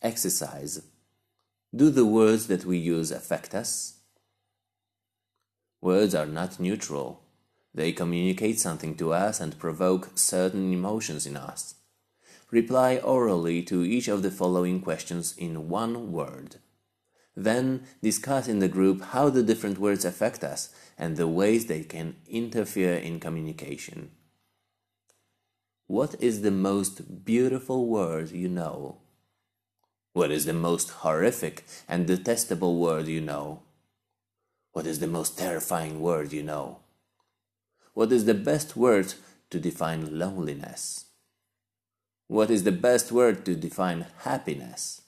Exercise. Do the words that we use affect us? Words are not neutral. They communicate something to us and provoke certain emotions in us. Reply orally to each of the following questions in one word. Then discuss in the group how the different words affect us and the ways they can interfere in communication. What is the most beautiful word you know? What is the most horrific and detestable word you know? What is the most terrifying word you know? What is the best word to define loneliness? What is the best word to define happiness?